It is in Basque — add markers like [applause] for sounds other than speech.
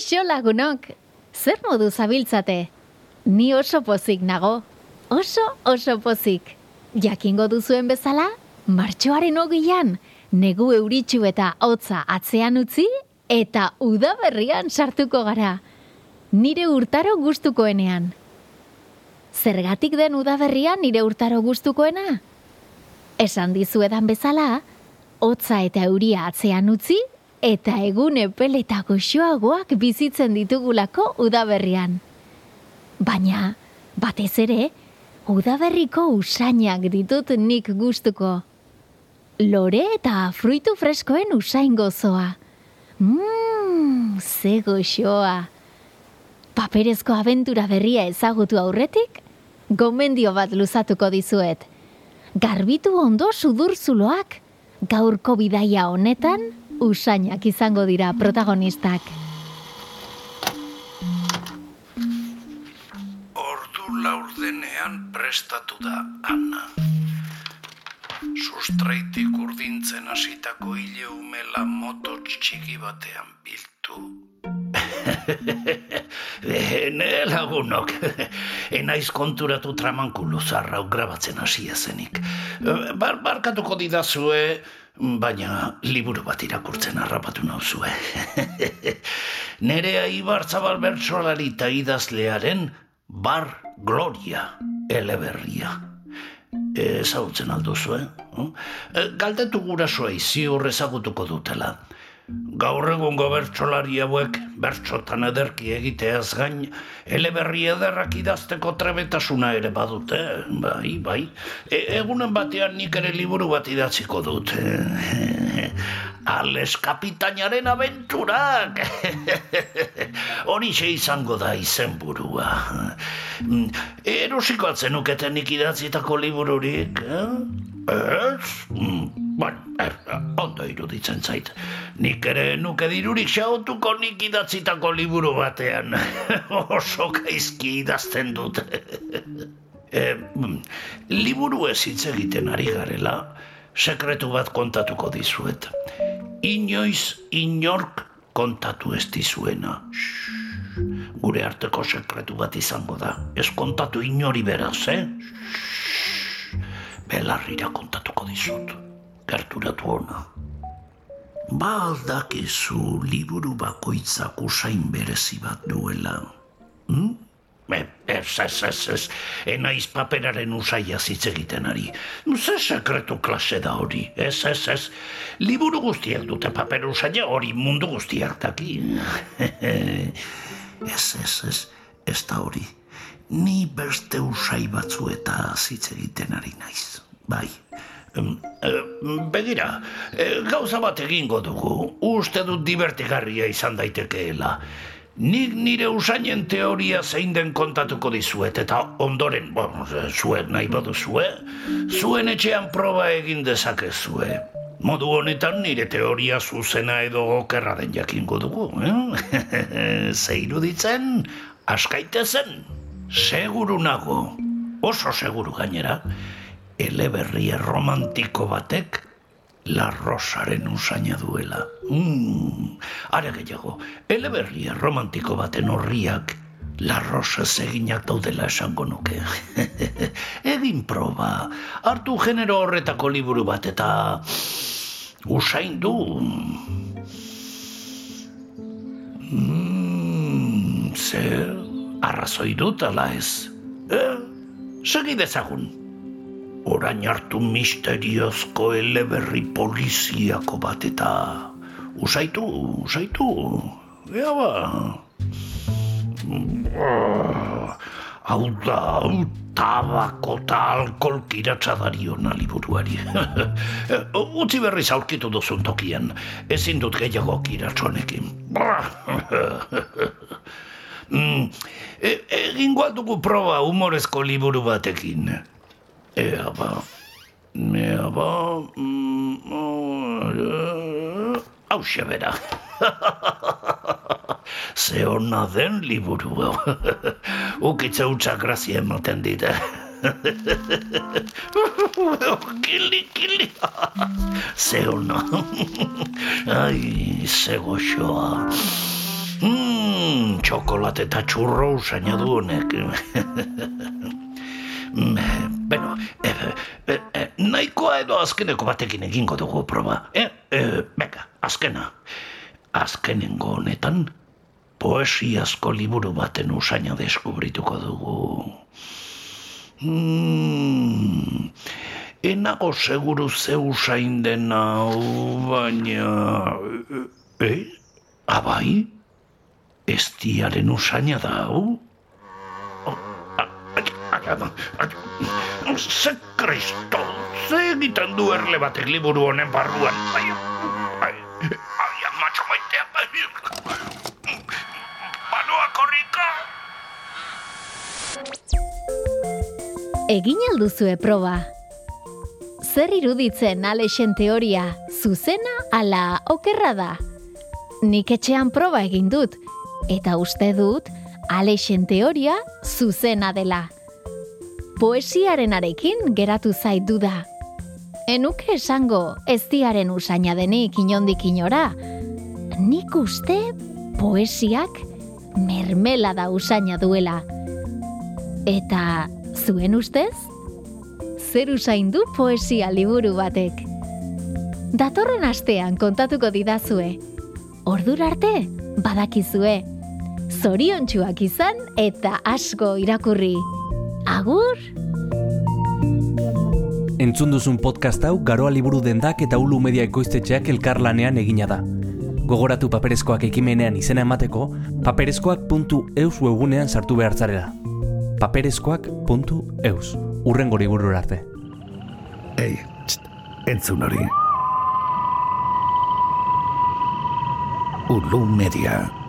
Kaixo lagunok, zer modu zabiltzate? Ni oso pozik nago, oso oso pozik. Jakingo duzuen bezala, martxoaren ogian, negu euritxu eta hotza atzean utzi, eta udaberrian sartuko gara. Nire urtaro gustukoenean. Zergatik den udaberrian nire urtaro gustukoena? Esan dizuedan bezala, hotza eta euria atzean utzi, eta egun epeleta goxoagoak bizitzen ditugulako udaberrian. Baina, batez ere, udaberriko usainak ditut nik gustuko. Lore eta fruitu freskoen usain gozoa. Mmm, ze goxoa. Paperezko abentura berria ezagutu aurretik, gomendio bat luzatuko dizuet. Garbitu ondo sudurzuloak, gaurko bidaia honetan, usainak izango dira protagonistak. Ordu laurdenean prestatu da Ana. Sustraitik urdintzen hasitako hile umela moto txiki batean biltu. [laughs] Ene lagunok, enaiz konturatu tramankulu zarrau grabatzen hasia zenik. Bar, barkatuko didazue, baina liburu bat irakurtzen harrapatu nauzue. [laughs] Nerea Ibarzabal bertsolari eta idazlearen Bar Gloria eleberria. Ezagutzen alduzu, eh? Galdetu gurasoa ziur ezagutuko dutela. Gaur egungo bertsolari hauek bertsotan ederki egiteaz gain, eleberri ederrak idazteko trebetasuna ere badute, bai, bai. E, egunen batean nik ere liburu bat idatziko dut. [laughs] Ales kapitainaren abenturak! [laughs] Horixe izango da izenburua. Erosiko atzenuketen nik idatzitako libururik, eh? Ez? Bueno, er, ondo iruditzen zait. Nik ere nuke dirurik xautuko nik idatzitako liburu batean. [laughs] Oso gaizki idazten dut. [laughs] e, liburu ez hitz egiten ari garela, sekretu bat kontatuko dizuet. Inoiz inork kontatu ez dizuena. Gure arteko sekretu bat izango da. Ez kontatu inori beraz, eh? Belarrira kontatuko dizut gerturatu ona. Ba aldakizu liburu bakoitzak usain berezi bat duela. Hm? Ez, ez, ez, ez, enaiz paperaren usaia hitz egiten ari. Ze sekretu klase da hori, ez, ez, ez. Liburu guztiak dute paper usaia hori mundu guztiak daki. ez, [laughs] ez, ez, ez da hori. Ni beste usai batzu eta hitz egiten ari naiz. Bai, Begira, gauza bat egingo dugu, uste dut divertigarria izan daitekeela. Nik nire usainen teoria zein den kontatuko dizuet, eta ondoren, bon, zuen nahi badu zue, zuen etxean proba egin dezakezue. Modu honetan nire teoria zuzena edo okerra den jakingo dugu, eh? [laughs] Zeiru ditzen, askaite zen, seguru nago, oso seguru gainera, eleberri romantiko batek La Rosaren usaina duela. Mm, are gehiago, eleberri romantiko baten horriak La Rosa eginak daudela esango nuke. [laughs] Egin proba, hartu genero horretako liburu bat eta usain du. Mm, zer, arrazoi dut ala ez. Eh, segi dezagun orain hartu misteriozko eleberri poliziako bat eta usaitu, usaitu, ea ba. Hau da, hau tabako eta alkohol kiratsadari hona liburuari. [laughs] Utzi berriz aurkitu duzun tokian, ezin dut gehiago kiratsonekin. [laughs] mm, e, egin dugu proba humorezko liburu batekin. Ea ba, ea ba, hau bera. Ze hona den liburu. Ukitze utza grazia ematen dite. [laughs] kili, kili. [laughs] Ze hona. [laughs] Ai, ze goxoa. Hmm, txokolate eta txurro usaina du honek. Beno, e, e, e, nahikoa edo azkeneko batekin egingo dugu proba. E, e, beka, azkena. Azkenengo honetan, poesiazko liburu baten usaina deskubrituko dugu. Hmm, enago seguru ze usain dena, baina... Eh? Abai? Ez diaren usaina da, hau? Ze kristo, ze egiten du erle batek liburu honen barruan. Ai, ai, ai, amatxo maitea. Banoa korrika. Egin alduzue proba. Zer iruditzen Alexen teoria, zuzena ala okerra da? Nik etxean proba egin dut, eta uste dut Alexen teoria zuzena dela poesiaren arekin geratu zait da. Enuke esango ez diaren usaina denik inondik inora. Nik uste poesiak mermela da usaina duela. Eta zuen ustez? Zer usain du poesia liburu batek? Datorren astean kontatuko didazue. Ordur arte, badakizue. Zoriontsuak izan eta asko irakurri. Agur! Entzun duzun podcast hau Garoa Liburu Dendak eta Ulu Media Ekoiztetxeak elkarlanean egina da. Gogoratu paperezkoak ekimenean izena emateko, paperezkoak.eus webunean sartu behar zarela. paperezkoak.eus Urren gori arte. Ei, entzun hori. Ulu Media